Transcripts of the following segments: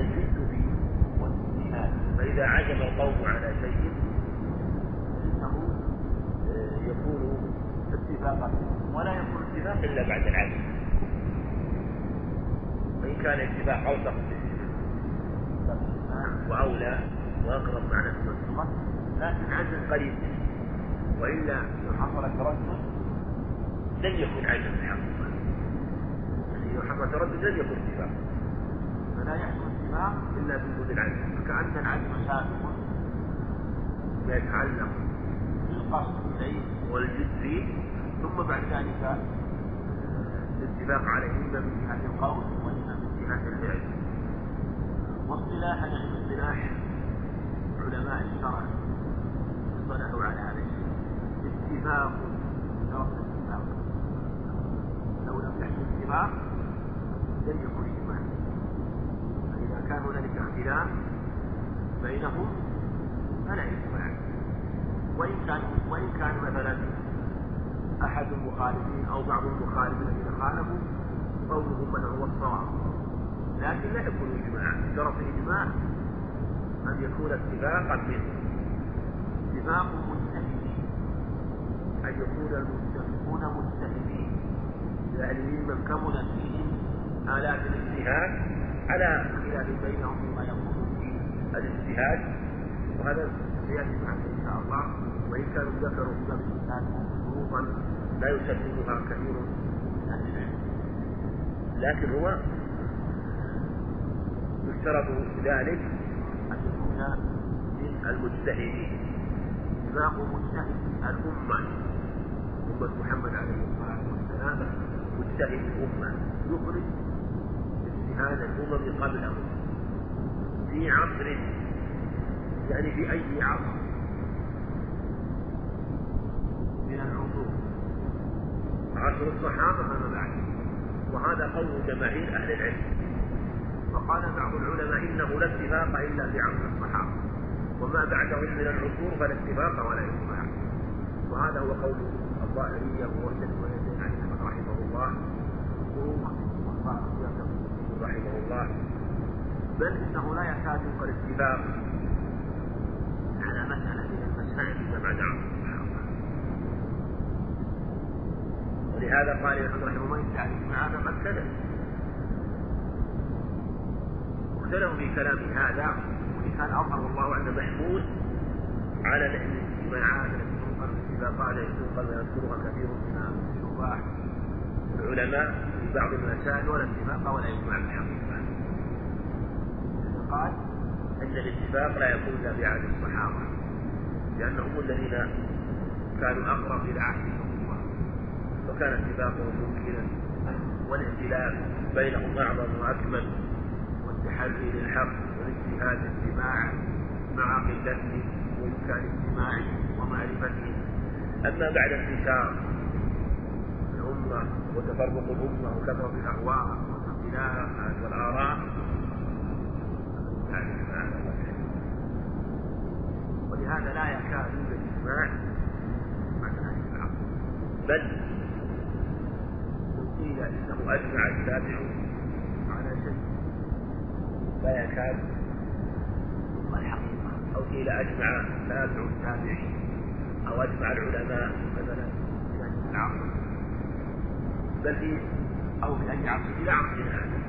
الجد فيه والاجتهاد فإذا عزم القوم على شيء فإنه آه، يكون اتفاقا ولا يكون اتفاق إلا بعد العزم وإن كان اتفاق أوثق وأولى وأقرب معنى اللغة لكن عزم قريب وإلا لو حصل تردد لن يكون عزم الحقيقة لو حصل تردد لن يكون اتفاق. فلا يحصل إلا بوجود العزم فكأن العزم سابق ما يتعلق بالقصد إليه والجد ثم بعد ذلك الاتفاق عليه إما من جهة القول وإما من جهة الفعل. واصطلاحا يعني اصطلاح علماء الشرع اصطلحوا على هذا الشيء. اتفاق. شرط الاتفاق لو لم يحصل اتفاق لم يكن اجماع كان هنالك اختلاف بينهم فلا اجماع وإن كان وإن كان مثلا أحد المخالفين أو بعض المخالفين الذين خالفوا قولهم من هو الصواب. لكن لا يكون إجماع. شرط الاجماع أن يكون اتفاقا منه. اتفاق مجتهدين أن يكون المتفقون مجتهدين يعني ممن كملت فيهم آلات الاجتهاد على خلاف بينهم فيما يكون في الاجتهاد وهذا سيأتي معنا إن شاء الله. وإن كانوا ذكروا في باب الاجتهاد شروطا لا يسددها كثير من أهل العلم. لكن هو يشترط ذلك أن يكون من المجتهدين اتفاق مجتهد الأمة أمة محمد عليه الصلاة والسلام مجتهد الأمة يخرج اجتهاد الأمم قبله. في عصر يعني في أي عصر؟ من العصور. عصر الصحابة فما بعد. وهذا قول جماهير أهل العلم. وقال بعض العلماء إنه لا اتفاق إلا في عصر الصحابة. وما بعدهم من العصور فلا اتفاق ولا إجماع وهذا هو قول الظاهرية ووحدة أحمد رحمه الله. رحمه الله بل إنه لا يكاد ينقل اتفاق على مسألة من المسائل عصر الصحابة ولهذا قال ابن رحمه الله يدعي الاجماع فقد كذب واختلفوا في كلام هذا وإن كان أظهر والله أعلم محمود على الاجتماعات التي تنقل الاتفاقات التي تنقل ويذكرها كثير من الشباح العلماء في بعض المسائل ولا اتفاق ولا يجمع بالحقيقة قال أن الاتفاق لا يكون إلا بعهد الصحابة لأنهم الذين كانوا أقرب إلى عهد النبوة وكان اتفاقهم ممكنا والائتلاف بينهم أعظم وأكمل والتحري للحق والاجتهاد اجتماعا مع قلته وإمكان اجتماعه ومعرفته أما بعد انتشار الأمة وتفرق الأمة وكثرة الأهواء والاختلافات والآراء. ولهذا لا يكاد يوجد إجماع هذه العصر بل قيل إنه أجمع التابع على شيء. لا يكاد الحقيقة. أو قيل أجمع تابع التابعين أو أجمع العلماء مثلا. في هذه في أو أي عصر إلى عصرنا هذا.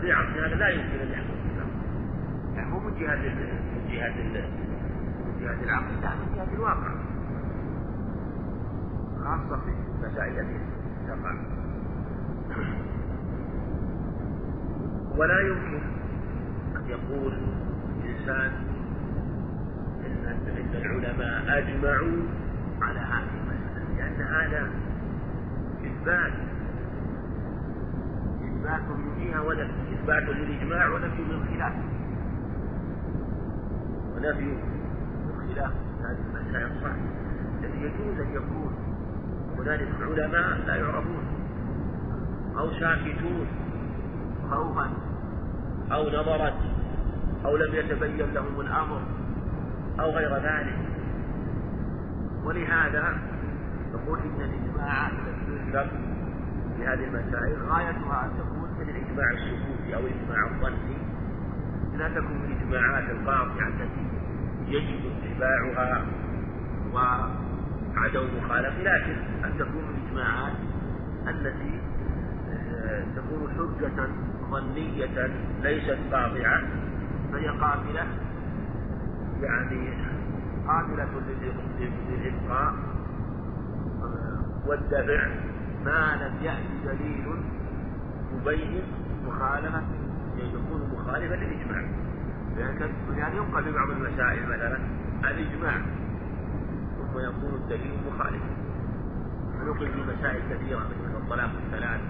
في عصرنا هذا لا يمكن أن يحصل. يعني مو من جهة من جهة من جهة العقل لا من جهة الواقع. خاصة في المسائل التي تقع ولا يمكن أن يقول الإنسان إن العلماء أجمعوا على هذه لأن هذا إثبات. إثبات من جهة ونفي إثبات للإجماع ونفي للخلاف ونفي الخلاف في هذه المسائل صح الذي يجوز أن يكون هنالك علماء لا يعرفون. أو ساكتون خوفا. أو نظرت. أو لم يتبين لهم الأمر. أو غير ذلك. ولهذا نقول إن تذكر في هذه المسائل غايتها أن تكون مثل إجماع السكوت أو الإجماع الظني لا تكون الإجماعات القاطعة التي يجب اتباعها وعدم مخالفة لكن أن تكون الإجماعات التي آه، تكون حجة ظنية ليست قاطعة فهي قابلة يعني قابلة للإبقاء والدفع ما لم يأتي دليل يبين مخالفة يكون مخالفا للإجماع. يعني ينقل في بعض المسائل مثلا الإجماع ثم يكون الدليل مخالفا. ونقل في مسائل كثيرة مثل الطلاق الثلاث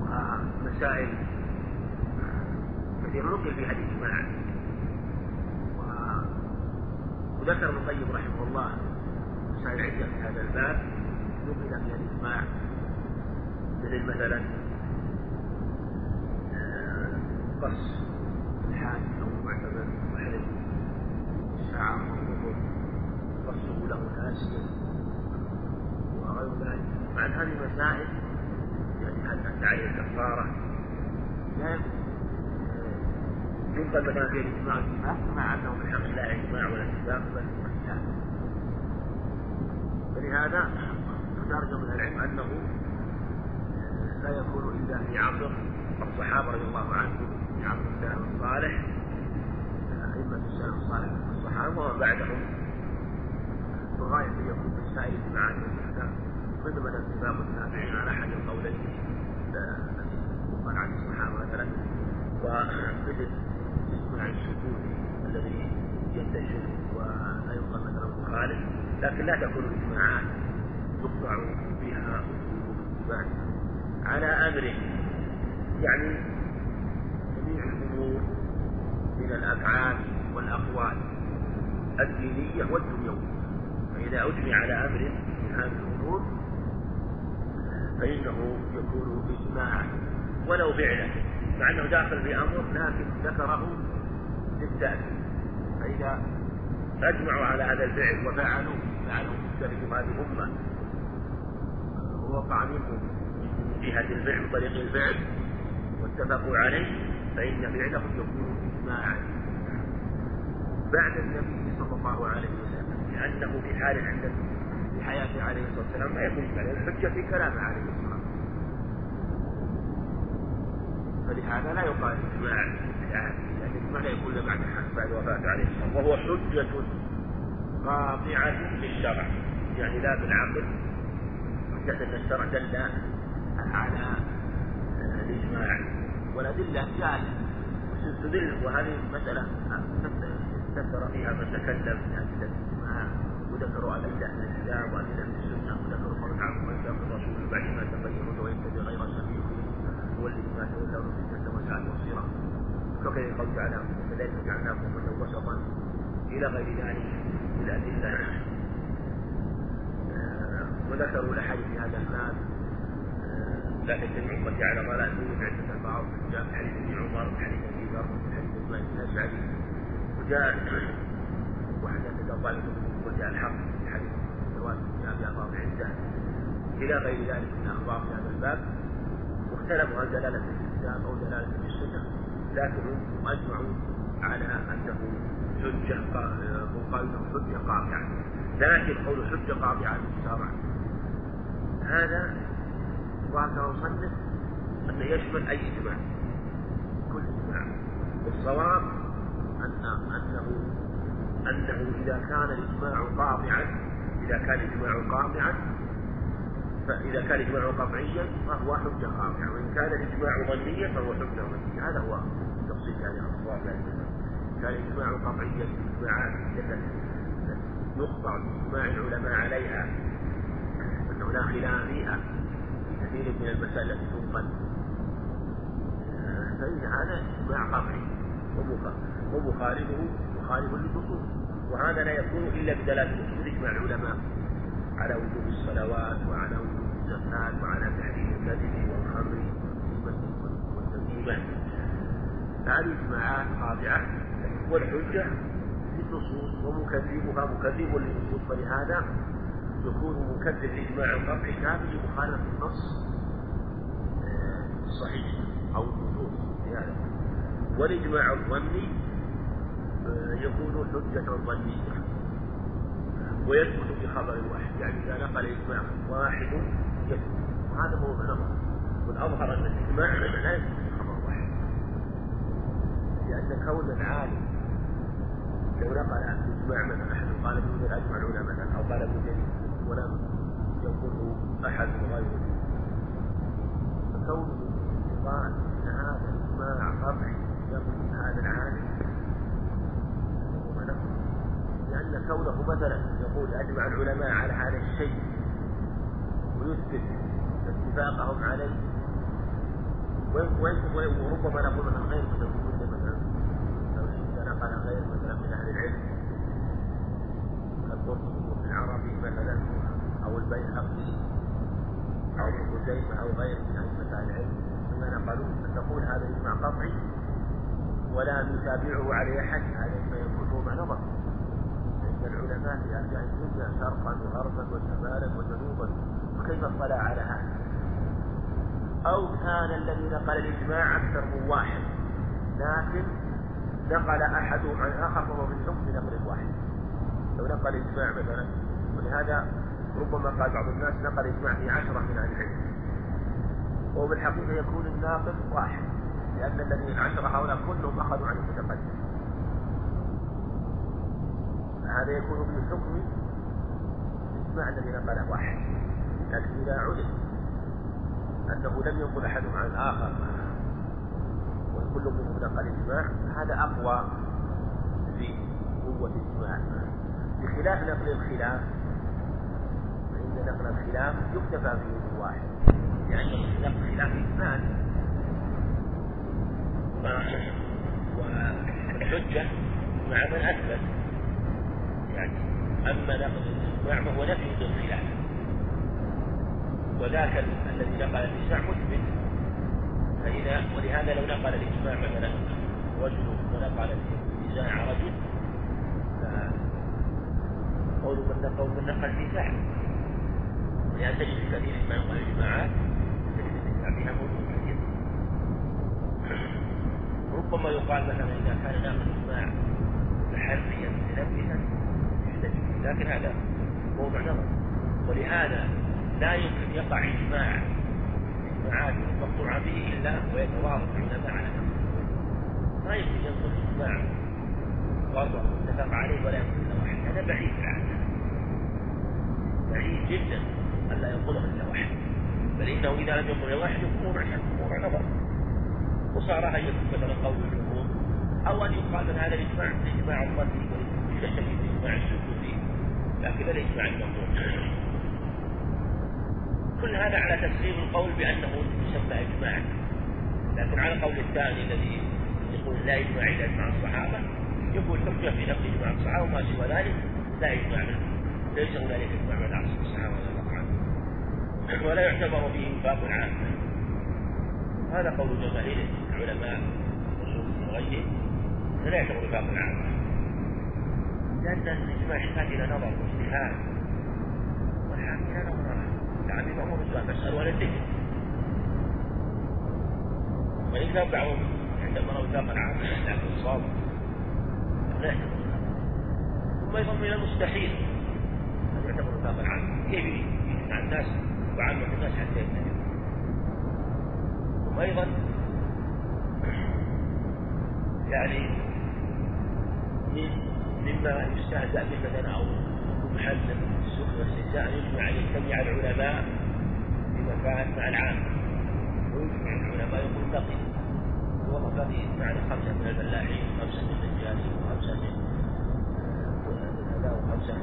ومسائل كثيرة نقل فيها الإجماع. وذكر ابن القيم رحمه الله مسائل عدة في هذا الباب. نقل فيها الإجماع. مثل مثلا آه، قص الحاج أو المعتبر محرم. الشعر والظهر قصه له ناسيا وغير ذلك. مع هذه مسائل يعني عليه الكفارة؟ لا. ينقل مثلا في الإجماع والاتفاق مع أنه في الحق لا إجماع ولا اتفاق بل خلاف اختار جمع العلم أنه لا يكون إلا في عصر الصحابة رضي الله عنهم في عصر السلف الصالح أئمة السلف الصالح من الصحابة ومن بعدهم بغايه ان يكون في سائر الاجماعات والاحكام مثل مثلا اتفاق التابعين على أحد القولين قال عن الصحابة مثلا. ومثل الاجماع السكوتي الذي ينتشر ولا يقال مثلا مخالف لكن لا تكون الاجماعات يقطع بها اصول على أمره. يعني جميع الأمور من الأفعال والأقوال الدينية والدنيوية. فإذا أجمع على أمر من هذه الأمور فإنه يكون إجماعا ولو فعلا. مع أنه داخل في أمر لكن ذكره للتأكيد فإذا أجمعوا على هذا الفعل وفعلوا فعله مجتهد هذه الأمة. ووقع منهم من جهة الفعل طريق الفعل واتفقوا عليه فإن فعلهم يكون إجماعا بعد النبي صلى الله عليه وسلم لأنه في حال عند في حياته عليه الصلاة والسلام ما يكون إجماعا الحجة في كلامه عليه الصلاة والسلام. فلهذا لا يقال إجماع يعني معنى يكون بعد بعد وفاته عليه السلام وهو حجة قاطعة بالشرع يعني لا بالعقل. حجة أن الشرع دل على الإجماع. والأدلة جاءت تدل وهذه مسألة ذكر فيها من تكلم من أدلة الإجماع وذكروا أدلة من الكتاب وأدلة من السنة وذكروا قول ومن جاء الرسول بعد ما تبين ويتبع غير سبيل يولي ما تولى وفتنة وساءت مصيره. وكذلك قول تعالى وكذلك جعلناكم وسطا إلى غير ذلك. من الأدلة وذكروا الأحاديث في هذا الباب تجتمع أمتي على ضلال من عدة البعض جاء حديث ابن عمر حديث أبي ذر حديث ابن الأشعري وجاء وحدث طالب وجاء الحق في حديث جواز جاء بألفاظ عدة إلى غير ذلك من الأخبار في هذا الباب واختلفوا هل دلالة الكتاب أو دلالة السنة لكنهم أجمعوا على أنه حجة مقابل حجة قاطعة لكن قول حجة قاطعة بالشرع هذا ظاهر مصنف أنه يشمل أي إجماع كل إجماع والصواب أن أنه أنه إذا كان الإجماع قاطعا إذا كان الإجماع قاطعا فإذا كان الإجماع قطعيا فهو حجة قاطعة. وإن كان الإجماع ظنيا فهو حجة ظنية. هذا هو تفصيل يعني الصواب كان الإجماع قطعيا الإجماعات التي يقطع بإجماع العلماء عليها لا خلاف فيها. في كثير من المسائل التي تنقل فإن هذا إجماع قطعي ومخالفه مخالف للنصوص وهذا لا يكون إلا بدلالة أصول إجماع العلماء على وجوب الصلوات وعلى وجوب الزكاة وعلى تحريم الكذب والخمر والتميمة هذه إجماعات قاطعة والحجة للنصوص ومكذبها مكذب للنصوص فلهذا يكون مكذب لإجماع القطع كافر لمخالفة النص الصحيح أو النصوص في هذا والإجماع الظني آه، يكون حجة ظنية ويثبت بخبر واحد يعني إذا نقل إجماع واحد يثبت. هذا موضوع نظر والأظهر أن الإجماع لا يثبت بخبر واحد لأن كون العالم لو نقل الإجماع مثلا أحد قال ابن أجمع مثلا أو قال جرير ولم يقله أحد غيره. فكونه قال إن هذا الإجماع قطعي يقول هذا العالم لأن كونه مثلا يقول أجمع العلماء على هذا الشيء ويثبت اتفاقهم عليه. وربما نقول مثلا غير مثلا لو نقل غير مثلا من أهل العلم. كالقرطبي العربي مثلا. أو البيهقي أو ابن خزيمة أو غيره من أئمة العلم. مما نقلوه أن نقول هذا إجماع قطعي ولا نتابعه عليه أحد هذا مما يكون موضع نظر عند العلماء في أرجاء الدنيا شرقا وغربا وشمالا وجنوبا وكيف اطلع على هذا؟ أو كان الذي نقل الإجماع أكثر من واحد لكن نقل أحدهم عن آخر فهو من حكم نقل واحد. لو نقل إجماع مثلا ولهذا ربما قال بعض الناس نقل إجماع في عشرة من أهل العلم. وهو بالحقيقة يكون الناقل واحد لأن الذين العشرة هؤلاء كلهم أخذوا عن المتقدم فهذا يكون في حكم الإجماع الذي نقله واحد لكن إذا علم أنه لم ينقل أحدهم عن الآخر وكل منهم نقل إجماع هذا أقوى في قوة الإجماع بخلاف نقل الخلاف نقل الخلاف يكتفى به واحد لأن نقل الخلاف إجماع والحجة مع من أثبت. يعني أما نقل الإجماع فهو نفي للخلاف وذاك الذي نقل الإجماع مثبت فإذا ولهذا لو نقل الإجماع مثلا رجل ونقل في نزاع رجل قول من نقل من نقل نزاع ولهذا تجد في كثير ما ينقل الإجماعات تجد النزاع فيها موجود كثير ربما يقال مثلا إذا كان ناقل إجماع تحريا متلبسا لكن هذا موضوع نظر ولهذا لا يمكن يقع إجماع إجماعات مقطوعة به إلا ويتوافق العلماء على ما يمكن ينقل إجماع واضح متفق عليه ولا ينقل إلا واحد هذا بعيد العادة بعيد جدا ألا ينقله إلا واحد بل إنه إذا لم ينقل واحد يكون موضوع موضوع نظر وصار أن يكون مثلا قول الجمهور أو أن يقال من هذا الإجماع الإجماع الظني يشتبه بالإجماع السكوتي لكن الإجماع المنظور كل هذا على تسليم القول بأنه يسمى إجماع. لكن على القول الثاني الذي يقول لا إجماع إلا إجماع الصحابة يقول حجة في نقل إجماع الصحابة وما سوى ذلك لا إجماع ليس هنالك إجماع من عصر الصحابة رضي الله عنهم ولا يعتبر به باب عام. هذا قول جماهير العلماء اصول وغيرهم لا يعتبر باب عام. لأن الإجماع يحتاج إلى نظر واجتهاد. والحاكم لا نظر يعني الأمور مسألة ولا تجد وإن كان بعضهم عندما رأوا وثاقا عاما لكن صاب لا يعتبر ثم أيضا من المستحيل أن يعتبر وثاقا عاما. كيف يجمع الناس؟ وعامة الناس حتى يتفقوا ثم أيضا يعني من مما يستهزأ به مثلا أو محل السوق والاستهزاء يجمع أن يجتمع العلماء في مكان مع العامة ويجمع العلماء يقول بقي. والله بقي معنا خمسة من الفلاحين وخمسة من الرجالين وخمسة من كذا وخمسة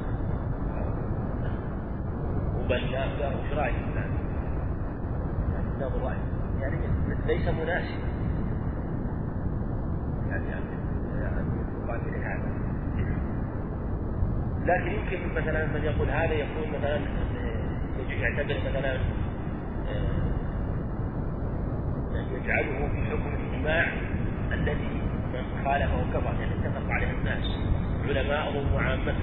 وبنا قالوا إيش رايك؟ يعني نظر رأي. يعني ليس مناسب. يعني يقال هذا. لكن يمكن مثلا من يقول هذا يكون مثلا يعتبر مثلا آه، يجعله في حكم الإجماع الذي من خالفه كفر يعني اتفق عليه الناس. علماءهم وعامتهم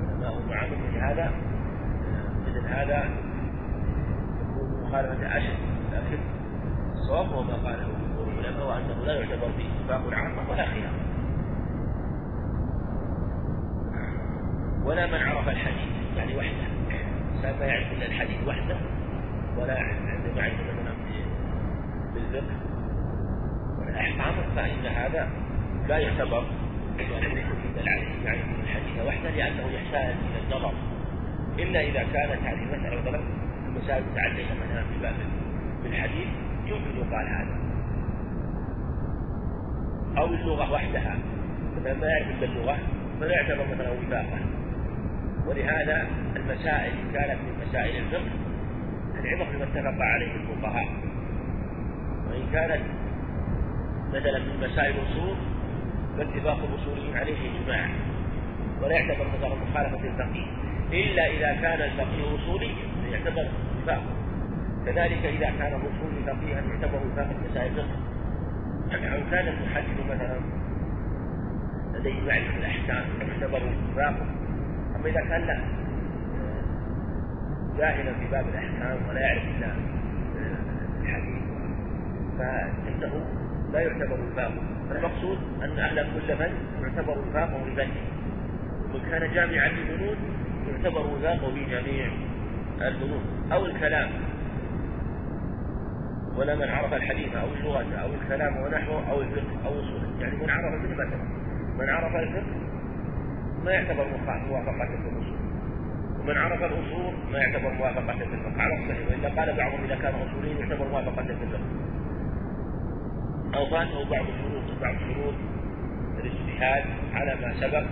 علماءهم وعامتهم لهذا هذا يكون مخالفة أشد لكن الصواب هو ما قاله جمهور العلماء وأنه لا يعتبر به اتفاق عامة ولا خلاف. ولا من عرف الحديث يعني وحده. إنسان ما يعرف إلا الحديث وحده. ولا عندما يعرف مثلا بالفقه والأحكام فإن هذا لا يعتبر. يعني يعرف الحديث وحده لأنه يحتاج إلى النظر. إلا إذا كانت هذه المسألة مثلا المسائل متعلقة مثلا في باب الحديث يمكن يقال هذا. أو اللغة وحدها. مثلا ما يعرف إلا اللغة فلا يعتبر مثلا وفاقة ولهذا المسائل إن كانت من مسائل الفقه العبر بما اتفق عليه الفقهاء. وإن كانت مثلا من مسائل الأصول فاتفاق الأصوليين عليه إجماع. ولا يعتبر مثلا مخالفة الفقيه إلا إذا كان الفقيه أصوليا يعتبر وفاق كذلك إذا كان الأصول فقيها يعتبر وفاق مسائل الفقه. أو كان المحدث مثلا لديه معرفة الأحكام يعتبر وفاقه أما إذا كان لا جاهلا في باب الأحكام ولا يعرف إلا الحديث فإنه لا يعتبر وفاقه فالمقصود أن أهل كل فن يعتبر وفاقه لفنه ومن كان جامعا لفنون يعتبر وفاقه في جميع الفنون أو الكلام. ولا من عرف الحديث أو اللغة أو الكلام ونحوه أو الفقه أو أصوله يعني من عرف مثل مثلا. من عرف الفقه ما يعتبر موافقة في الأصول ومن عرف الأصول ما يعتبر موافقة في الفقه. على الصحيح. وإلا قال بعضهم إذا كان أصوليا يعتبر موافقة في الفقه. أو فاته بعض الشروط بعض شروط الإجتهاد على ما سبق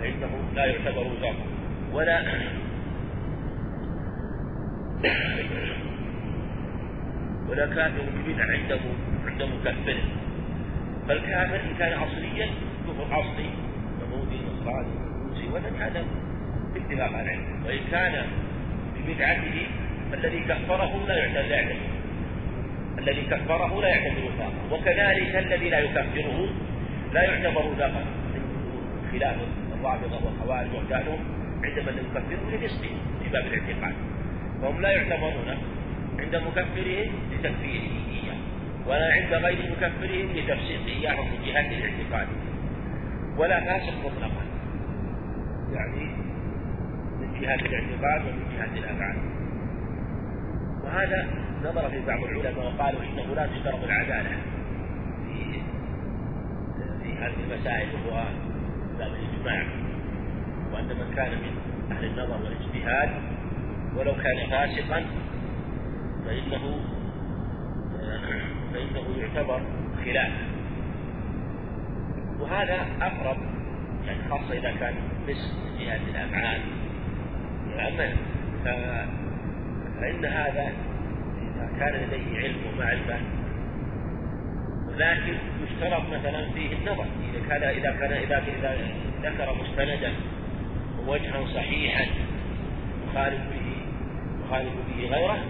فإنه لا يعتبر وفاقا ولا ولا كافر ببدع عنده عند مكفره فالكافر إن كان أصليا كفر أصلي يهودي نصراني روسي وثني هذا باتفاق العلم وإن كان ببدعته الذي كفره لا يعتبر الذي كفره لا يعتبر وثاقا وكذلك الذي لا يكفره لا يعتبر وثاقا خلاف الرافضة والخوارج وكانوا عندما يكفرون لفسقه في باب الاعتقاد. فهم لا يعتبرون عند مكفرهم لتكفيره إياه ولا عند غير مكفرهم لتفسيقه إياه من جهة الاعتقاد. ولا فاسق مطلقا يعني من جهة الاعتقاد ومن جهة الأفعال وهذا نظر في بعض العلماء وقالوا إنه لا تشترط العدالة في في هذه المسائل وهو باب الإجماع. وأن من كان من أهل النظر والاجتهاد ولو كان فاسقا فإنه فإنه يعتبر خلاف. وهذا أقرب يعني خاصة إذا كان فسق من جهة الأفعال. أما فإن هذا إذا كان لديه علم ومعرفة لكن يشترط مثلا فيه النظر. إذا كان إذا كان إذا ذكر مستندا ووجها صحيحا يخالف به يخالف به غيره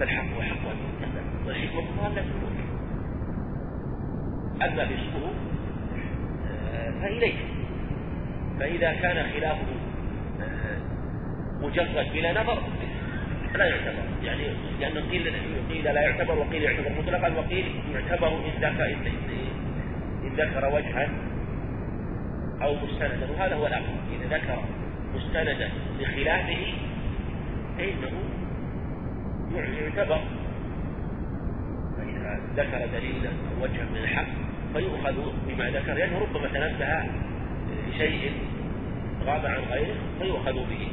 فالحق أن والحكمة ضالة أما فسقه آه، فإليه. فإذا كان خلافه آه، مجرد بلا نظر لا يعتبر. يعني لأن قيل قيل لا يعتبر وقيل يعتبر مطلقا وقيل يعتبر إن ذكر إن ذكر وجها أو مستندا وهذا هو الأمر. إذا ذكر مستندا لخلافه فإنه يعتبر فإذا ذكر دليلا أو وجها من الحق فيؤخذ بما ذكر لأنه ربما تنبه لشيء غاب عن غيره فيؤخذ به.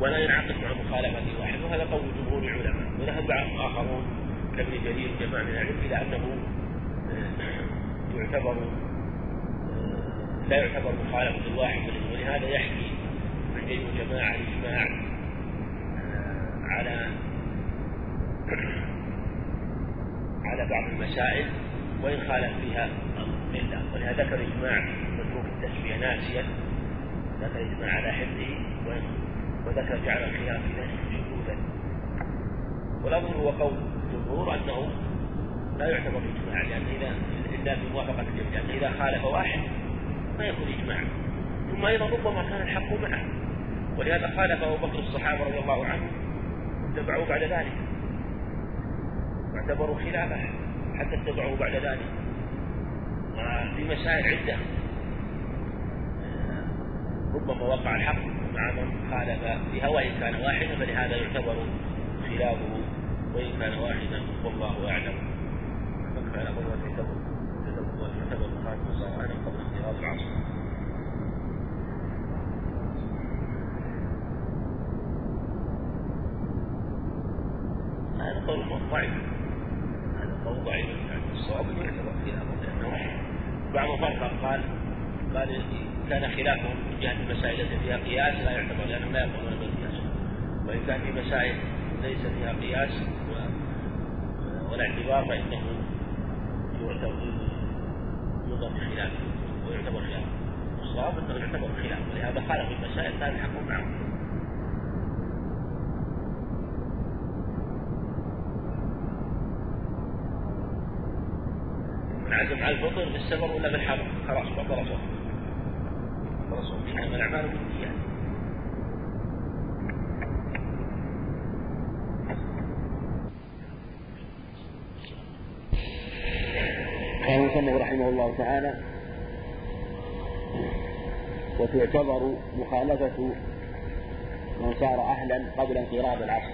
ولا ينعقد مع مخالفة واحد وهذا قول جمهور العلماء. وذهب بعض آخرون كابن جرير جماعة من العلم إلى أنه يعتبر لا يعتبر مخالفة الواحد ولهذا يحكي عن جماعة الإجماع آه، على على بعض المسائل وإن خالف فيها الملة ولهذا ذكر إجماع متروك التسمية ناسيا ذكر إجماع على حفظه وذكر جعل الخلاف في ذلك شذوذا. والأمر هو قول الجمهور أنه لا يعتبر إجماع لأن إذا إلا بموافقة الجميع إذا خالف واحد ما يكون إجماع ثم أيضا ربما كان الحق معه. ولهذا خالف أبو بكر الصحابة رضي الله عنهم اتبعوه بعد ذلك. اعتبروا خلافه حتى اتبعوه بعد ذلك. وفي مسائل عدة. ربما وقع الحق مع من خالف فيها وإن كان واحدا فلهذا يعتبر خلافه. وإن كان واحدا والله أعلم. من كان قدوة يعتبر يعتبر مخالفا سواء قبل انقراض العصر هذا قول ضعيف هذا قول ضعيف يعني الصواب يعتبر خلافه لأنه بعض فرق قال قال كان خلافهم من جهة المسائل التي فيها قياس لا يعتبر لأنهم لا يقولون بالقياس وإن كان في مسائل ليس فيها قياس ولا اعتبار يعتبر يوضع خلافه ويعتبر خلافه الصواب أنه يعتبر خلافه ولهذا خالف المسائل لا يلحقون معه. من عزم على الفطر بالسفر ولا بالحرم خلاص بطل صوم الرسول إنما الأعمال بالنيات قال المصنف رحمه الله تعالى وتعتبر مخالفة من صار أهلا قبل انقراض العصر.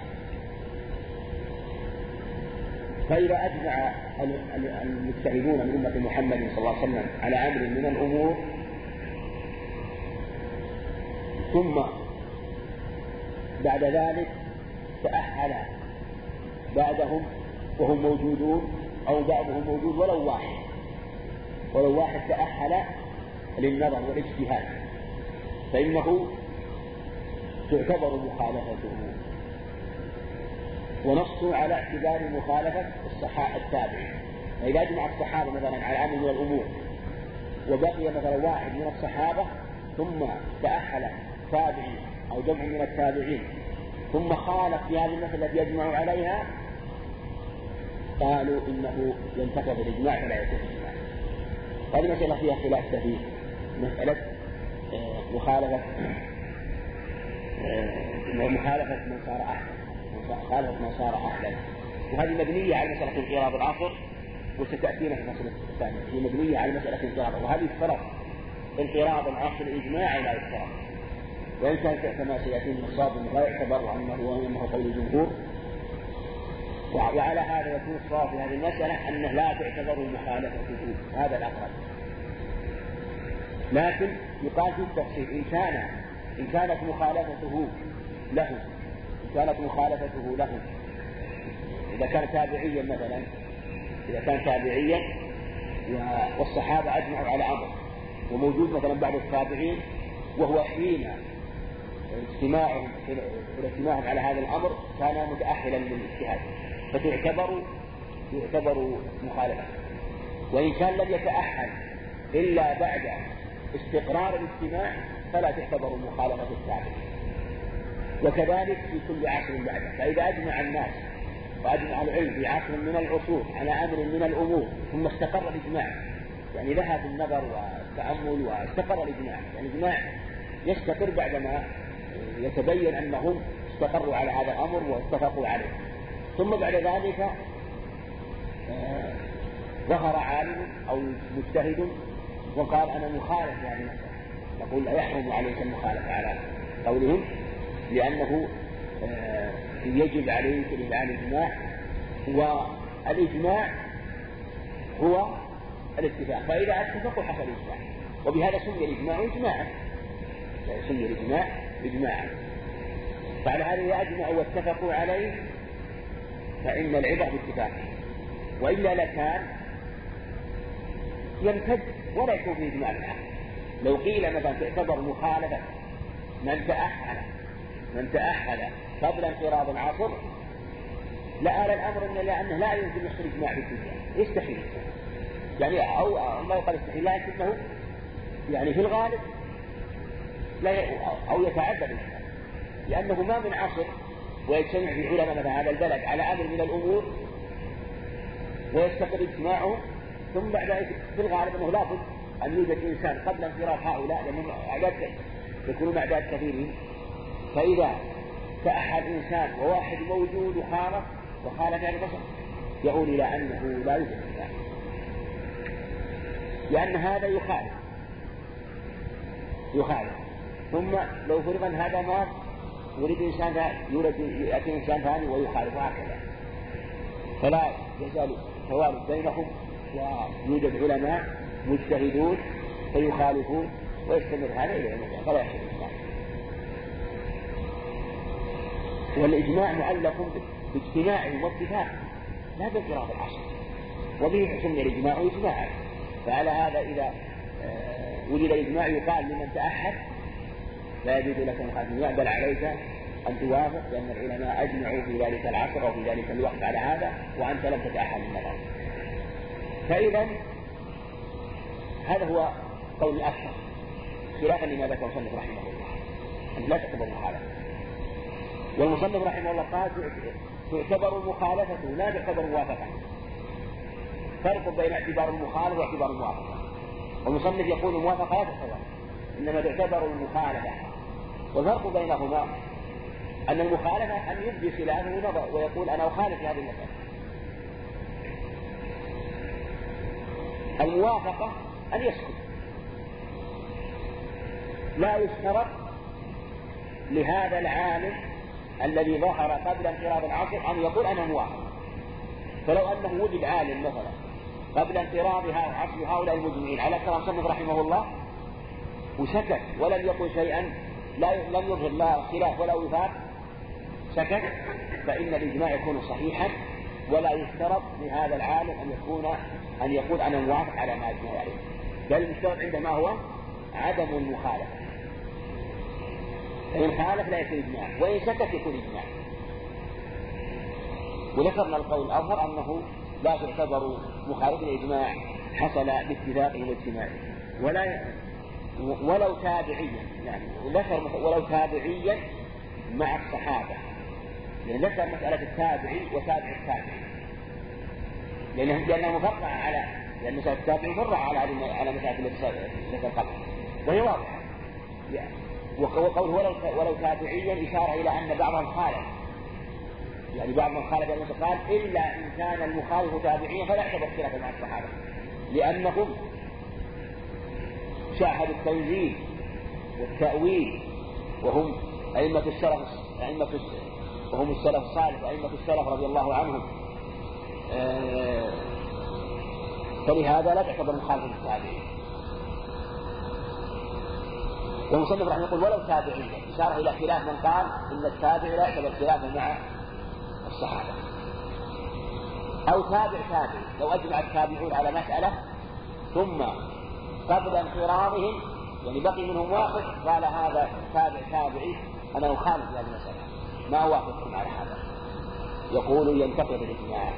فإذا أجمع المجتهدون من أمة محمد صلى الله عليه وسلم على أمر من الأمور ثم بعد ذلك تأهل بعدهم وهم موجودون أو بعضهم موجود ولو واحد. ولو واحد تأهل للنظر والاجتهاد. فإنه تعتبر مخالفته ونصوا على اعتبار مخالفة الصحابة التابعين فإذا أجمع الصحابة مثلا على أمر من الأمور وبقي مثلا واحد من الصحابة ثم تأهل تابعي أو جمع من التابعين ثم خالف في هذه المسألة التي يجمع عليها قالوا إنه ينتقض الإجماع فلا يكون إجماع. هذه مسألة فيها خلاف كثير مسألة مخالفة. مخالفة من صار أحد. مخالفة من صار أحدا وهذه مبنية على مسألة انقراض العصر وستأتينا في المسألة الثانية. هي مبنية على مسألة انقراض وهذه الفرق انقراض العصر إجماعا لا يفترض. وإن كان كما سيأتي من الصواب لا يعتبر أنه وأنه قول الجمهور. وعلى هذا يكون الصواب في هذه المسألة أنه لا تعتبر مخالفته هذا الأقرب. لكن يقال في التفصيل إن كان إن كانت مخالفته له إن كانت مخالفته له. إذا كان تابعيا مثلا إذا كان تابعيا والصحابة أجمعوا على أمر. وموجود مثلا بعد التابعين وهو حين اجتماعهم اجتماعهم على هذا الأمر كان متاهلا للاجتهاد. فتعتبر يعتبر مخالفة. وإن كان لم يتأهل إلا بعد استقرار الاجتماع فلا تعتبر مخالفه التابع وكذلك في كل عصر بعده. فإذا أجمع الناس وأجمع العلم في عصر من العصور على أمر من الأمور ثم استقر الإجماع. يعني ذهب النظر والتأمل واستقر الإجماع. يعني الإجماع يستقر بعدما يتبين أنهم استقروا على هذا الأمر واتفقوا عليه. ثم بعد ذلك آه، ظهر عالم أو مجتهد وقال أنا مخالف يعني نقول لا يحرم عليك المخالفة على قولهم لأنه آه، يجب عليك الإذعان الإجماع والإجماع هو الاتفاق. فإذا اتفقوا حصل إجماع وبهذا سمي الإجماع إجماعا. سمي الإجماع إجماعا. فعلى هذا أجمعوا واتفقوا عليه فإن العبر باتفاقه وإلا لكان يمتد ولا يكون فيه إجماع الآخر لو قيل مثلا تعتبر مخالفة من تأهل من تأهل قبل انقراض العصر لآل الأمر إن لأنه لا يمكن يحصل إجماع في الدنيا. يستحيل. يعني أو ما يقال يستحيل لكنه يعني في الغالب لا أو يتعدى لأنه ما من عصر ويجتمع في علماء هذا البلد على أمر من الأمور ويستقر اجتماعهم ثم بعد ذلك في الغالب أنه لابد أن يوجد إنسان قبل انفراد هؤلاء لأنهم أعداد يكونون أعداد كثيرين. فإذا تأحد إنسان وواحد موجود وخالف وخالف يعني بصر يقول إلى أنه لا يوجد إجماع لأن هذا يخالف. يخالف. ثم لو فرض أن هذا مات يريد إنسان يولد يأتي إنسان ثاني ويخالف هكذا. فلا يزال توالد بينهم ويوجد علماء مجتهدون فيخالفون ويستمر هذا إلى يوم القيامة. فلا يحصل إجماع والإجماع معلق باجتماع واتفاق لا بانفراد العصر وبه سمي الإجماع إجماعا فعلى هذا إذا آه، وجد الإجماع يقال لمن تأحد لا يجوز لك أن بل عليك أن توافق لأن العلماء أجمعوا في ذلك العصر أو في ذلك الوقت على هذا وأنت لم تتأحد النظر فإذا هذا هو قول الأكثر خلافا لما ذكر المصنف رحمه الله. لا تعتبر مخالفة والمصنف رحمه الله قال تعتبر مخالفته لا تعتبر موافقة فرق بين اعتبار المخالفة واعتبار الموافقة. والمصنف يقول الموافقة لا تعتبر إنما تعتبر المخالفة. والفرق بينهما أن المخالفة أن يبدي خلافه نظر ويقول أنا أخالف هذه المسألة. الموافقة أن يسكت. لا يشترط لهذا العالم الذي ظهر قبل انقراض العصر أن يقول أنا موافق. فلو أنه وجد عالم مثلا قبل انقراض عصر هؤلاء المجمعين على كلام صنف رحمه الله وسكت ولم يقل شيئا لا لم يظهر لا خلاف ولا وفاق سكت. فإن الإجماع يكون صحيحا ولا يشترط لهذا العالم أن يكون أن يقول أنا موافق على ما أجمع عليه. بل المشترط عندما هو؟ عدم المخالفة. فإن خالف لا يكون إجماع وإن سكت يكون إجماع. وذكرنا القول الأظهر أنه لا تعتبر مخالف الإجماع حصل باتفاقه واجتماعه. ولا ولو تابعيا يعني ذكر ولو تابعيا مع الصحابة. يعني ذكر مسألة التابعي وتابع التابعي. لأنها لأنها مفرعة على لأن مسألة التابعي مفرعة على على مسألة التي قبل وهي واضحة. وقوله ولو ولو تابعيا إشارة إلى أن بعضهم خالف. يعني بعض من خالف المتخالف إلا إن كان المخالف تابعيا فلا يعتبر خلافا مع الصحابة. لأنهم شاهدوا التنزيل والتأويل وهم أئمة السلف أئمة وهم السلف الصالح وأئمة السلف رضي الله عنهم. فلهذا لا تعتبر مخالفة التابعين والمصنف رحمه يقول ولو تابعيا إشارة إلى خلاف من قال إن التابع لا يعتبر خلافا مع الصحابة. أو تابع تابع لو أجمع التابعون على مسألة ثم قبل انقراضهم يعني بقي منهم واحد قال هذا تابع تابعي أنا أخالف هذه المسألة. ما أوافقكم على هذا يقول ينتقد الإجماع.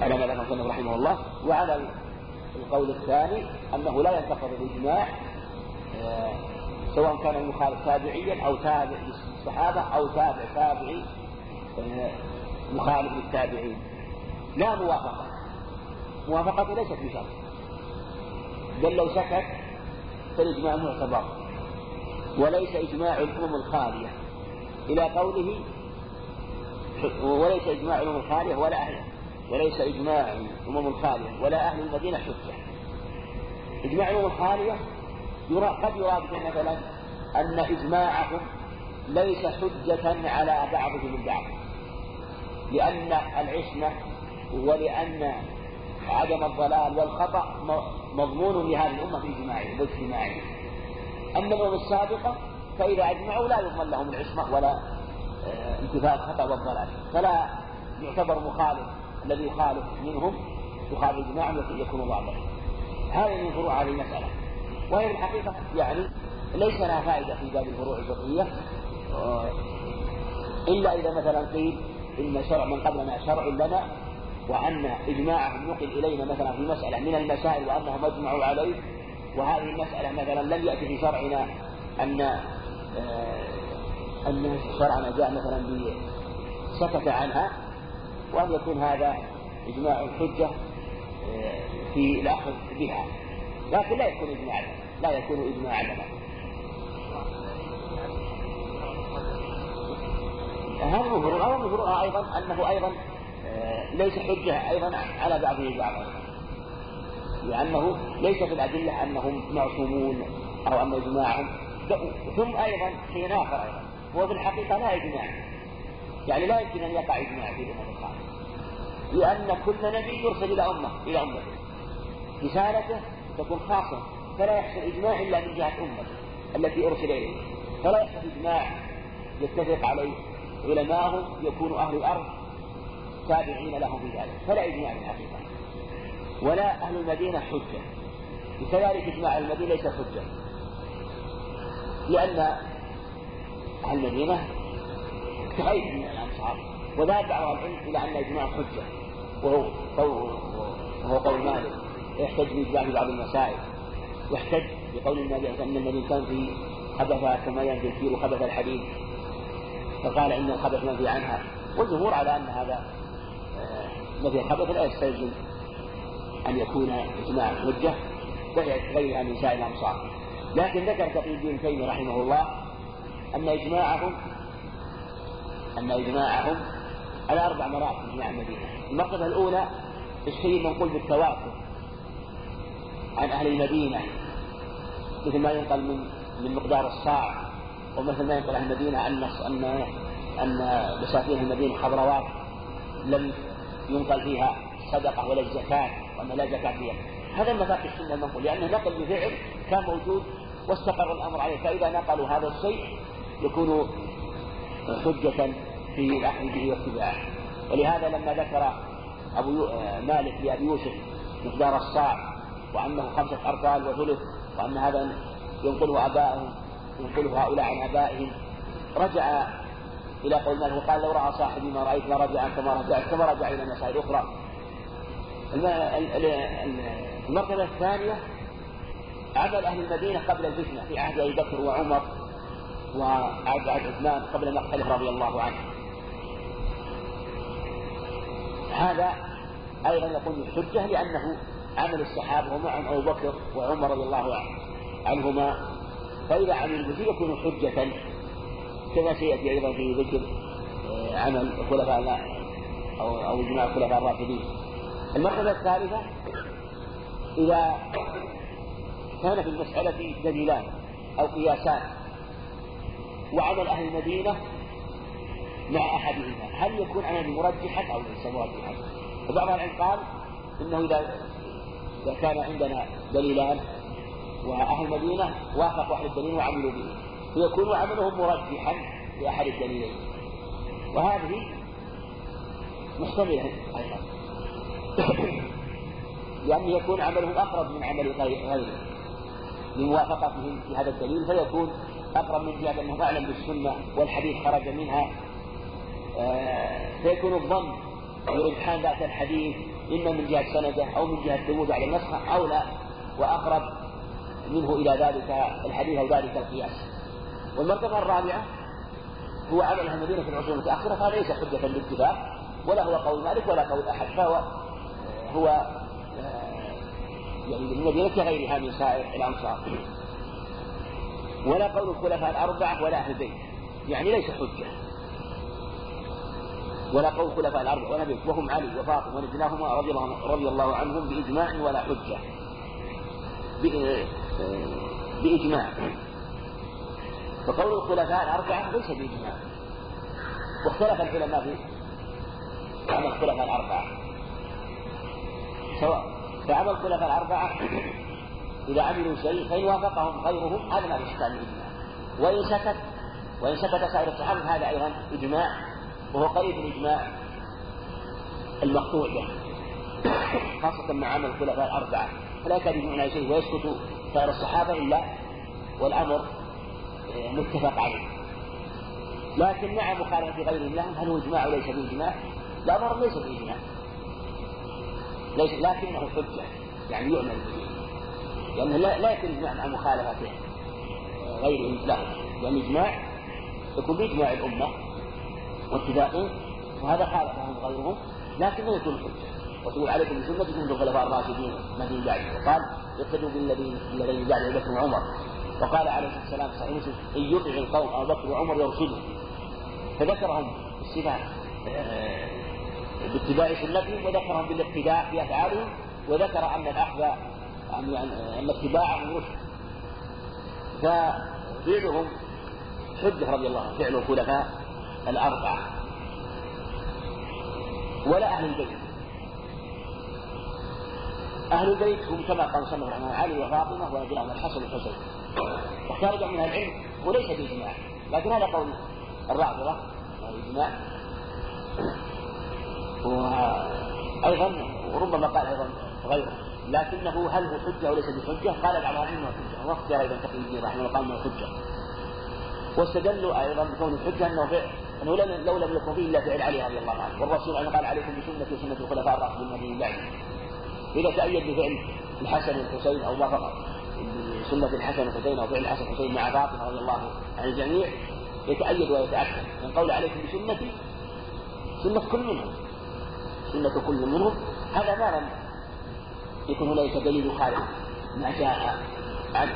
على ما ذكر رحمه الله وعلى القول الثاني أنه لا ينتقد الإجماع آه، سواء كان المخالف تابعيا أو تابع للصحابة أو تابع تابعي آه، مخالف للتابعين. لا موافقة. موافقة ليست بشرط. بل لو سكت فالإجماع معتبر وليس إجماع الأمم الخالية. إلى قوله وليس إجماع الأمم الخالية ولا أهل وليس إجماع الأمم الخالية ولا أهل المدينة حجة. إجماع الأمم الخالية قد يراد مثلا أن إجماعهم ليس حجة على بعضهم البعض. لأن العصمة ولأن عدم الضلال والخطأ مضمون لهذه الأمة في إجماعهم واجتماعهم أما الأمم السابقة فإذا أجمعوا لا يضمن لهم العصمة ولا آه، انتفاء الخطأ والضلال. فلا يعتبر مخالف الذي يخالف منهم يخالف إجماعهم يكون ضالا هذه من فروع هذه المسألة. وهي الحقيقة يعني ليس لها فائدة في باب الفروع الفقهية. آه، إلا إذا مثلا قيل إن شرع من قبلنا شرع لنا وأن إجماعهم نقل إلينا مثلا في مسألة من المسائل وأنهم أجمعوا عليه وهذه المسألة مثلا لم يأتي في شرعنا أن آه، أن شرعنا جاء مثلا سكت عنها. وأن يكون هذا إجماع الحجة آه، في الأخذ بها. لكن لا يكون إجماعا لا يكون إجماعا لنا هذا ومن فروعها أيضا أنه أيضا آه، ليس حجة أيضا على بعضه البعض لأنه ليس في الأدلة أنهم معصومون أو أن إجماعهم ثم أيضا شيء آخر أيضا. هو في الحقيقة لا إجماع. يعني لا يمكن أن يقع إجماع في الأمة الخامسة لأن كل نبي يرسل إلى أمة إلى أمته رسالته تكون خاصة فلا يحصل إجماع إلا من جهة أمته التي أرسل إليه فلا يحصل إجماع يتفق عليه علماءهم يكون أهل الأرض تابعين لهم في ذلك. فلا إجماع في الحقيقة. ولا أهل المدينة حجة. وكذلك إجماع المدينة ليس حجة. لأن أهل المدينة تغير من الأمصار وذهب بعض العلم إلى أن الإجماع حجة. وهو قول وهو قول مالك. يحتج بإجماع بعض المسائل. يحتج بقول النبي أن النبي كان في خبث كما ينفي الكير خبث الحديد. فقال إن الخبث منفي عنها. والجمهور على أن هذا آه، نفي الخبث لا يستلزم أن يكون إجماع حجة. غيرها من سائر الأمصار لكن ذكر تقي الدين تيمية رحمه الله أن إجماعهم أن إجماعهم على أربع مراتب إجماع المدينة. المرتبة الأولى الشيء المنقول بالتواتر عن أهل المدينة مثل ما ينقل من من مقدار الصاع ومثل ما ينقل عن المدينة أن أن أن بساتين المدينة حضروات لم ينقل فيها صدقة ولا زكاة وأن لا زكاة فيها. هذا مذاق السنة المنقول لأنه نقل بفعل كان موجود واستقر الأمر عليه. فإذا نقلوا هذا الشيء يكون حجة في الأخذ به واتباعه ولهذا لما ذكر أبو مالك لأبي يوسف مقدار الصاع وأنه خمسة أرطال وثلث وأن هذا ينقله آبائهم ينقله هؤلاء عن آبائهم رجع إلى قول مالك وقال لو رأى صاحبي ما رأيت لرجع كما رجعت كما رجع إلى مسائل أخرى. المرتبة الثانية عمل أهل المدينة قبل الفتنة في عهد أبي بكر وعمر وعهد عثمان قبل مقتله رضي الله عنه. هذا أيضا يكون حجة لأنه عمل الصحابة ومعهم أبو بكر وعمر رضي الله عنهما. فإذا عمل به يكون حجة كما سيأتي أيضا في ذكر آه، عمل الخلفاء أو أو إجماع الخلفاء الراشدين. المرحلة الثالثة إذا كان في المسألة دليلان أو قياسان وعمل أهل المدينة مع أحدهما. هل يكون عمل مرجحا أو ليس مرجحا؟ فبعض العلم قال إنه إذا إذا كان عندنا دليلان وأهل المدينة وافقوا أهل الدليل وعملوا به فيكون عملهم مرجحا لأحد الدليلين. وهذه محتملة أيضا. لأن يكون عملهم أقرب من عمل غيره. لموافقتهم في هذا الدليل فيكون أقرب من جهة أنه أعلم بالسنة والحديث خرج منها. آه، فيكون الظن برجحان ذات الحديث إما من جهة سنده أو من جهة ثبوت على النسخة أو لا وأقرب منه إلى ذلك الحديث أو ذلك القياس. والمرتبة الرابعة هو عمل المدينة في العصور المتأخرة فهذا ليس حجة بالاتفاق ولا هو قول مالك ولا قول أحد فهو هو آه، يعني المدينة كغيرها من سائر الأمصار ولا قول الخلفاء الأربعة ولا أهل البيت. يعني ليس حجة. ولا قول الخلفاء الأربعة ولا بيت وهم علي وفاطمة ونجلاهما رضي الله, عنهم بإجماع ولا حجة. بإجماع. فقول الخلفاء الأربعة ليس بإجماع. واختلف العلماء في عمل الخلفاء الأربعة. سواء فعمل الخلفاء الأربعة إذا عملوا شيء فإن وافقهم غيرهم هذا ما في إشكال الإجماع وإن سكت وإن سكت سائر الصحابة هذا أيضا إجماع وهو قريب الإجماع المقطوع به خاصة مع عمل الخلفاء الأربعة. فلا يكاد يجمعون شيء ويسكت سائر الصحابة إلا والأمر متفق عليه. لكن مع مخالفة غيرهم لهم هل هو إجماع وليس بإجماع؟ الأمر ليس بإجماع. ليس لكنه حجة يعني يعمل به. لأنه لا, لا يكون إجماع مع مخالفة غيرهم له لأن الإجماع يكون بإجماع الأمة واتفاقهم وهذا خالفهم غيرهم. لكنه يكون حجة. وتقول عليكم بسنتكم من الخلفاء الراشدين من بعد وقال اقتدوا بالذين الذين بعد ابي بكر وعمر. وقال عليه الصلاه والسلام صحيح مسلم إن يطع القوم أبو بكر وعمر يرشدوا فذكرهم الصفات باتباع سنتهم وذكرهم بالاقتداء في أفعالهم وذكر أن الأخذ أن أن اتباعهم رشد ففعلهم حجة رضي الله عنه فعل الخلفاء الأربعة ولا أهل البيت. أهل البيت هم كما قال صلى الله عليه وسلم علي وفاطمة وأبنائهم الحسن والحسين. واختار من العلم وليس بإجماع لكن هذا قول الرافضة الإجماع وأيضا وربما قال أيضا غيره. لكنه هل هو حجة أو ليس بحجة؟ قال بعض العلم حجة. واختار أيضا تقي الدين رحمه الله قال أنه حجة. واستدلوا أيضا بكون الحجة أنه فعل. أنه لو لم يكن فيه إلا فعل علي رضي الله عنه. والرسول أيضا قال عليكم بسنتي وسنة الخلفاء الراشدين من بعد إذا تأيد بفعل الحسن والحسين أو وافق بسنة الحسن والحسين أو فعل الحسن والحسين مع فاطمة رضي الله عن الجميع يتأيد ويتأكد. من قول عليكم بسنتي سنة كل منهم. سنة كل منهم. هذا ما يكون هنالك دليل خارج ما جاء عنه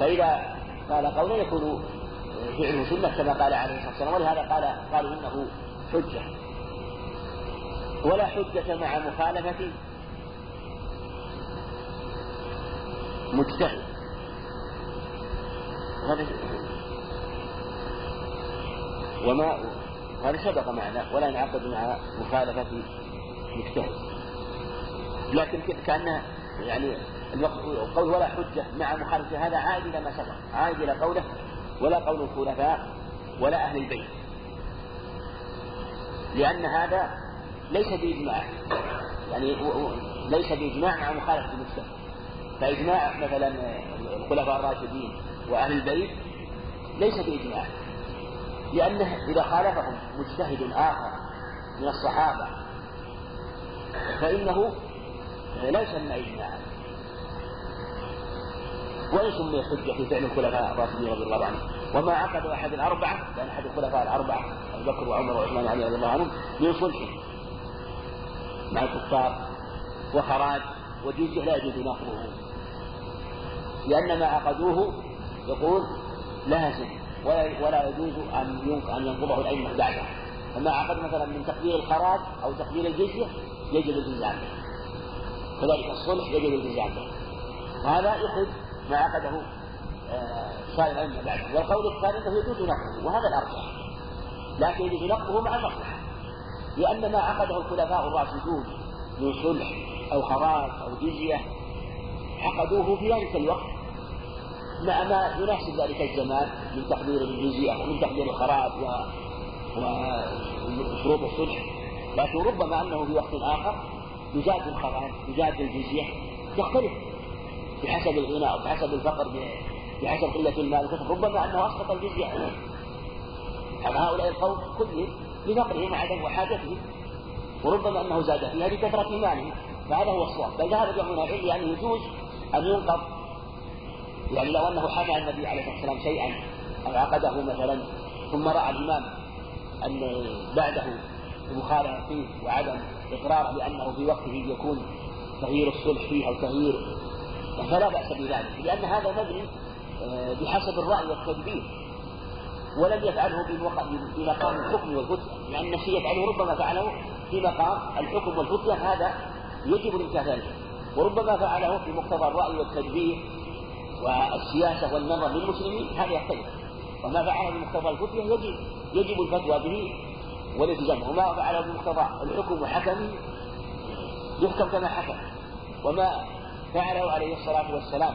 فإذا قال قولا يكون فعله سنة كما قال عليه الصلاة والسلام ولهذا قال قالوا إنه حجة. ولا حجة مع مخالفة. مجتهد. وما هذا سبق معنا ولا ينعقد مع مخالفة مجتهد. لكن كأنه يعني القول ولا حجة مع مخالفة هذا عائد إلى ما سبق. عائد إلى قوله ولا قول الخلفاء ولا أهل البيت. لأن هذا ليس بإجماع. يعني ليس بإجماع مع مخالفة المجتهد فإجماع مثلا الخلفاء الراشدين وأهل البيت ليس بإجماع. لأنه إذا خالفهم مجتهد آخر من الصحابة فإنه لا يسمى إجماعا وإن سمي حجة في فعل الخلفاء الراشدين رضي الله عنهم. وما عقد أحد الأربعة لأن أحد الخلفاء الأربعة أبو بكر وعمر وعثمان وعلي رضي الله عنهم من صلح مع الكفار وخراج وجزية لا يجوز نقضه لأن ما عقدوه يقول لازم ولا ولا يجوز أن أن ينقضه الأئمة بعده فما عقد مثلا من تقدير الخراج أو تقدير الجزية يجب الالتزام به كذلك الصلح يجب الالتزام به وهذا يخرج ما عقده صالح آه، الأئمة بعده والقول الثاني أنه يجوز نقضه وهذا الأرجح. لكن يجوز نقضه مع المصلحة. لأن ما عقده الخلفاء الراشدون من صلح أو خراج أو جزية عقدوه في ذلك الوقت. مع ما يناسب ذلك الزمان من تقدير الجزية ومن تقدير الخراج و... وشروط الصلح. لكن ربما أنه في وقت آخر يزاد الخراج يزاد الجزية تختلف بحسب الغناء وبحسب الفقر بحسب قلة المال ربما أنه أسقط الجزية على هؤلاء القوم كلهم لفقرهم وعدم وحاجتهم وربما أنه زاد فيها لكثرة مالهم فهذا هو الصواب. بل ذهب جمع العلم يعني يجوز أن ينقض. يعني لو أنه حمى النبي عليه الصلاة والسلام شيئا أو عقده مثلا ثم رأى الإمام أن بعده مخالفة فيه وعدم إقراره بأنه في وقته يكون تغيير الصلح فيه أو تغيير فلا بأس بذلك لأن هذا مبني آه، بحسب الرأي والتدبير ولم يفعله في مقام الحكم والفتية لأن الشيء يفعله ربما فعله في مقام الحكم والفتية هذا يجب الامتثال وربما فعله في مقتضى الرأي والتدبير والسياسة والنظر للمسلمين هذا يختلف وما فعله بمقتضى الفتية يجب يجب الفتوى به والالتزام. وما فعله بمقتضى الحكم وحكمه يحكم كما حكم. وما فعله عليه الصلاة والسلام.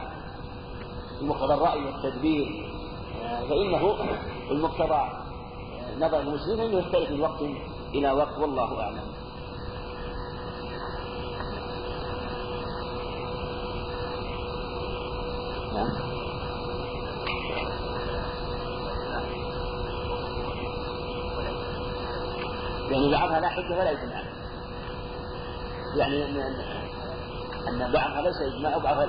بمقتضى الرأي والتدبير. فإنه المقتضى نظر المسلمين أنه يختلف من وقت إلى وقت. والله أعلم. نعم. يعني بعضها لا حجة ولا إجماع. يعني أن بعضها ليس إجماع وبعضها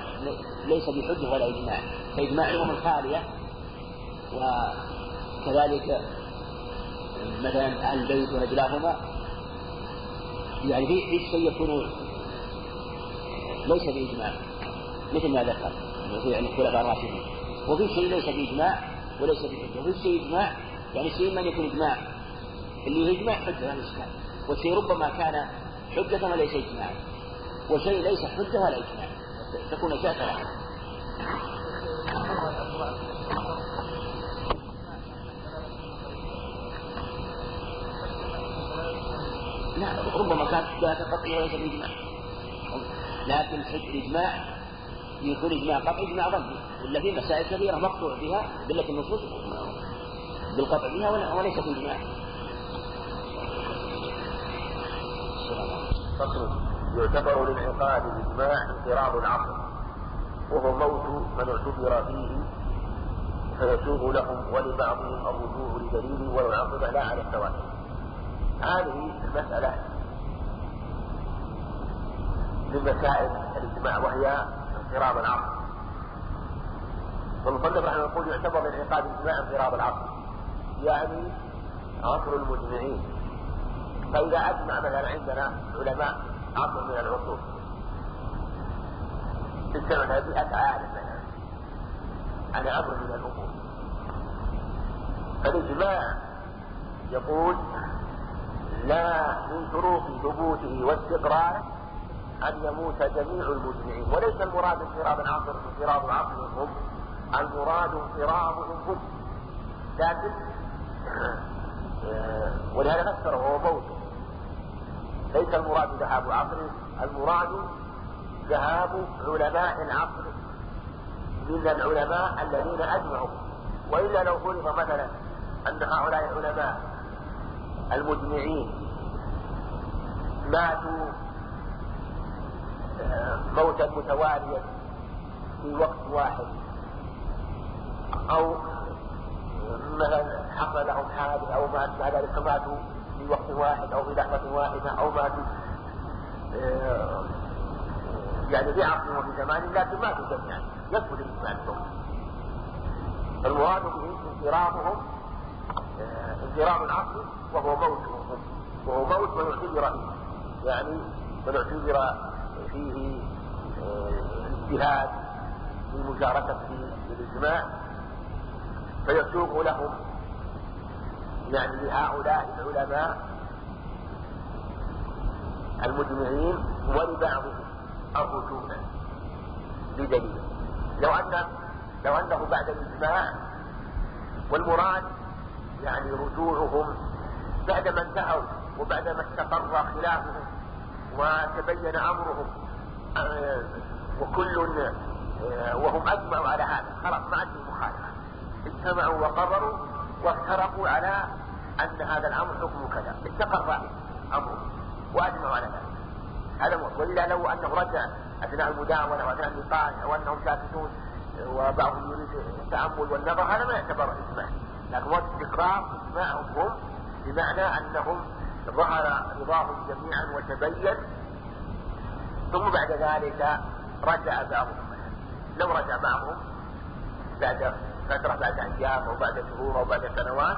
ليس بحجة ولا إجماع. فإجماعهم الخالية وكذلك مثلا أهل البيت ورجلاهما يعني في في شيء يكون ليس بإجماع. مثل ما ذكر. يعني الخلفاء الراشدين. وفي شيء ليس بإجماع وليس بحجة وفي شيء إجماع يعني شيء من يكون إجماع. اللي إجماع حجة ما إشكال والشيء ربما كان حجة وليس إجماعا وشيء ليس حجة ولا إجماع تكون ثلاثة لا ربما كانت ذات قطعية وليس بإجماع. لكن الإجماع يكون إجماع قطعي إجماع ظني ولا في مسائل كثيرة مقطوع بها دلت النصوص بالقطع بها وليس في إجماع فصل يعتبر للعقاد الإجماع انقراض العقل وهو موت من اعتبر فيه فيسوغ لهم ولبعضهم الرجوع لدليل ولو عقب لا على التواتر هذه المسألة من مسائل الإجماع وهي انقراض العقل. والمصنف رحمه يقول يعتبر من انعقاد الإجماع انقراض العقل يعني عصر المجمعين. فإذا أجمع مثلا عندنا علماء عصر من العصور اجتمعنا بأس عالم مثلا على أمر من الأمور فالإجماع يقول لا من شروط ثبوته واستقراره أن يموت جميع المجمعين وليس المراد انفراد العصر انفراد عقلهم المراد انفرادهم هم لكن ولهذا فسره هو موته. ليس المراد ذهاب عقله المراد ذهاب علماء العقل من العلماء الذين أجمعوا. وإلا لو فرض مثلا أن هؤلاء العلماء المجمعين ماتوا آه، موتا متواليا في وقت واحد. أو مثلا حصل لهم حادث أو ما أشبه ذلك ماتوا في وقت واحد أو في لحظة واحدة أو ماتوا آه، يعني في عصر وفي زمان لكن ماتوا جميعا يثبت الإسلام المراد به انفرادهم آه، انفراد العقل وهو موتهم وهو موت من اعتبر فيه. يعني من اعتبر فيه الاجتهاد في مشاركته بالإجماع فيسوق لهم يعني لهؤلاء العلماء المجمعين ولبعضهم الرجوع بدليل. لو أن لو أنه بعد الإجماع والمراد يعني رجوعهم بعدما انتهوا وبعدما استقر خلافهم وتبين أمرهم آه، وكل آه، وهم أجمعوا على هذا خلاص ما عندهم مخالفة. اجتمعوا وقرروا وافترقوا على أن هذا الأمر حكم كذا. استقر أمره وأجمعوا على ذلك. هذا هو. وإلا لو أنه رجع أثناء المداولة وأثناء النقاش أو أنهم ساكتون وبعضهم يريد التأمل والنظر هذا ما يعتبر إجماع. لكن وقت استقرار إجماعهم هم بمعنى أنهم ظهر رضاهم جميعا وتبين. ثم بعد ذلك رجع بعضهم. لو رجع بعضهم بعد فترة بعد أيام أو بعد شهور أو بعد سنوات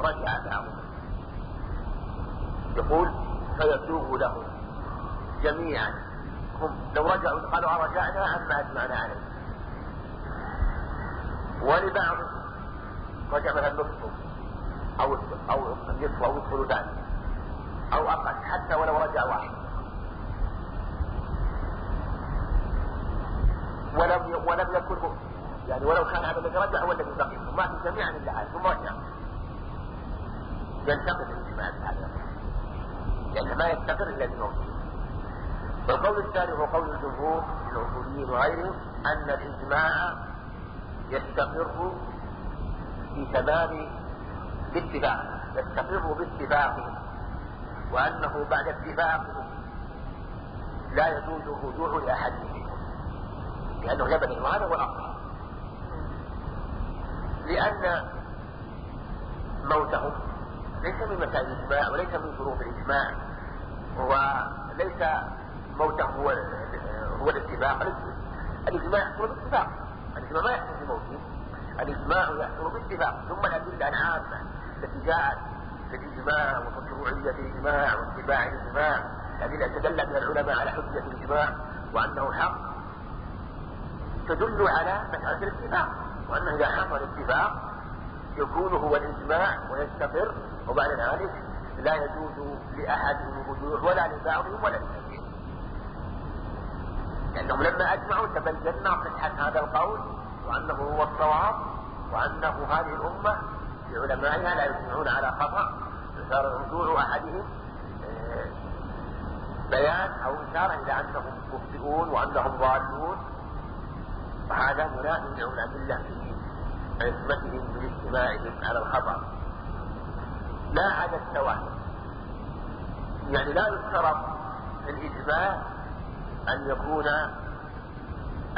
رجع بعضهم يقول فيسوغ لهم جميعا. هم لو رجعوا قالوا رجعنا عما أجمعنا عليه. ولبعض رجع مثلا نصفهم أو أو النصف أو الثلثان أو أقل حتى ولو رجع واحد. ولم ولم يكن يعني ولو كان هذا الذي رجع هو الذي بقي ما في جميعا الا هذا ثم رجع ينتقد الاجتماع هذا لأن ما يستقر إلا بموت والقول الثاني هو قول الجمهور من الاصوليين وغيرهم أن الإجماع يستقر في تمام باتفاق يستقر باتفاقهم وأنه بعد اتفاقهم لا يجوز الرجوع لأحد منهم. لأنه يبني وهذا هو الاصل لأن موتهم ليس من مسائل الإجماع وليس من شروط الإجماع وليس موته هو هو الاتفاق الإجماع يحصل باتفاق الإجماع ما يحصل بموته. الإجماع يحصل باتفاق ثم الأدلة العامة التي جاءت في الإجماع ومشروعية الإجماع واتباع الإجماع. الذين تدل من العلماء على حجة الإجماع وأنه حق تدل على مسألة الاتفاق وأنه إذا حصل اتفاق يكون هو الإجماع ويستقر وبعد ذلك لا يجوز لأحدهم الرجوع ولا لبعضهم ولا لجميعهم لأنهم لما أجمعوا تبين صحة هذا القول وأنه هو الصواب وأنه هذه الأمة بعلمائها لا يجمعون على خطأ. فصار رجوع أحدهم آه، بيان أو إشارة إلى أنهم مخطئون وأنهم ضالون. وهذا منافي للأدلة في عصمتهم من اجتماعهم على الخطأ. لا عدد تواتر يعني لا يشترط في الإجماع أن يكون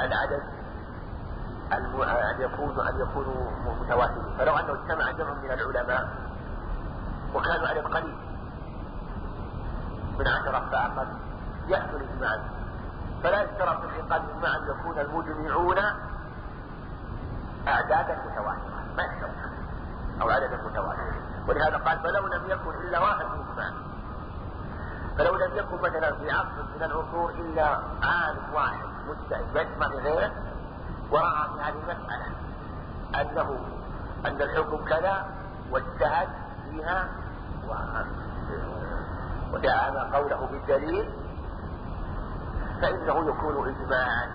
العدد أن يكون أن يكونوا متواترين فلو أنه اجتمع جمع من العلماء وكانوا عدد قليل من عشرة فأقل يحصل إجماعا فلا يشترط في إجماع أن يكون المجمعون أعدادا متواترة ما يشترط أو عددا متواترا ولهذا قال فلو لم يكن إلا واحد مجمع. فلو لم يكن مثلا في عصر من العصور إلا عالم واحد مجتهد يجمع بغيره ورأى في هذه المسألة أنه أن الحكم كذا واجتهد فيها ودعم قوله بالدليل فإنه يكون إجماعا.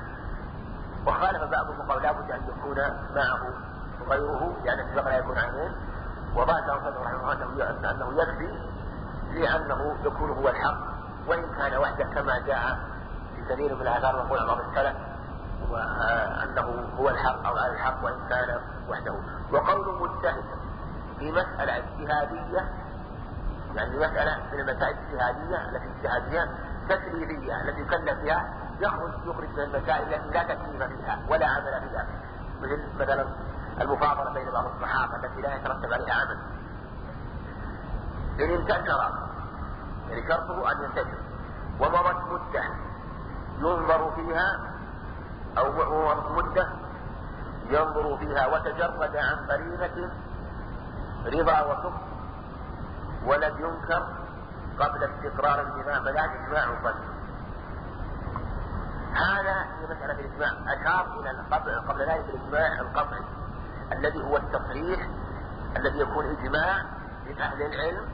وخالف بعضهم قال لابد أن يكون معه غيره لأن السبق لا يكون عنه وبعد صدر رحمه الله أنه, يكفي لأنه يكون هو الحق. وإن كان وحده كما جاء في كثير من الآثار وقول بعض السلف وأنه هو الحق أو على الحق وإن كان وحده. وقول مجتهد في مسألة اجتهادية يعني مسألة من المسائل الاجتهادية التي اجتهادية تكليفية التي يكلف بها يخرج يخرج من المسائل التي لا تكليف فيها ولا عمل فيها مثل مثلا المفاضلة بين بعض الصحابة التي لا يترتب عليها عمل. إن انتشر يعني شرطه أن ينتشر. ومضت مدة ينظر فيها أو مدة ينظر فيها وتجرد عن قرينة رضا وسخط ولم ينكر قبل استقرار الإمام فلا إجماع قدر هذا في مسألة الإجماع. أشار إلى قبل, قبل ذلك الإجماع القطعي الذي هو التصريح الذي يكون إجماع من أهل العلم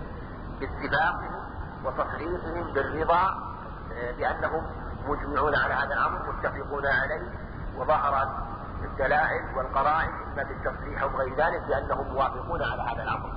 باتفاقهم وتصريحهم بالرضا آه، بأنهم مجمعون على هذا الأمر متفقون عليه وظهرت الدلائل والقرائن إما بالتصريح أو غير ذلك بأنهم موافقون على هذا الأمر.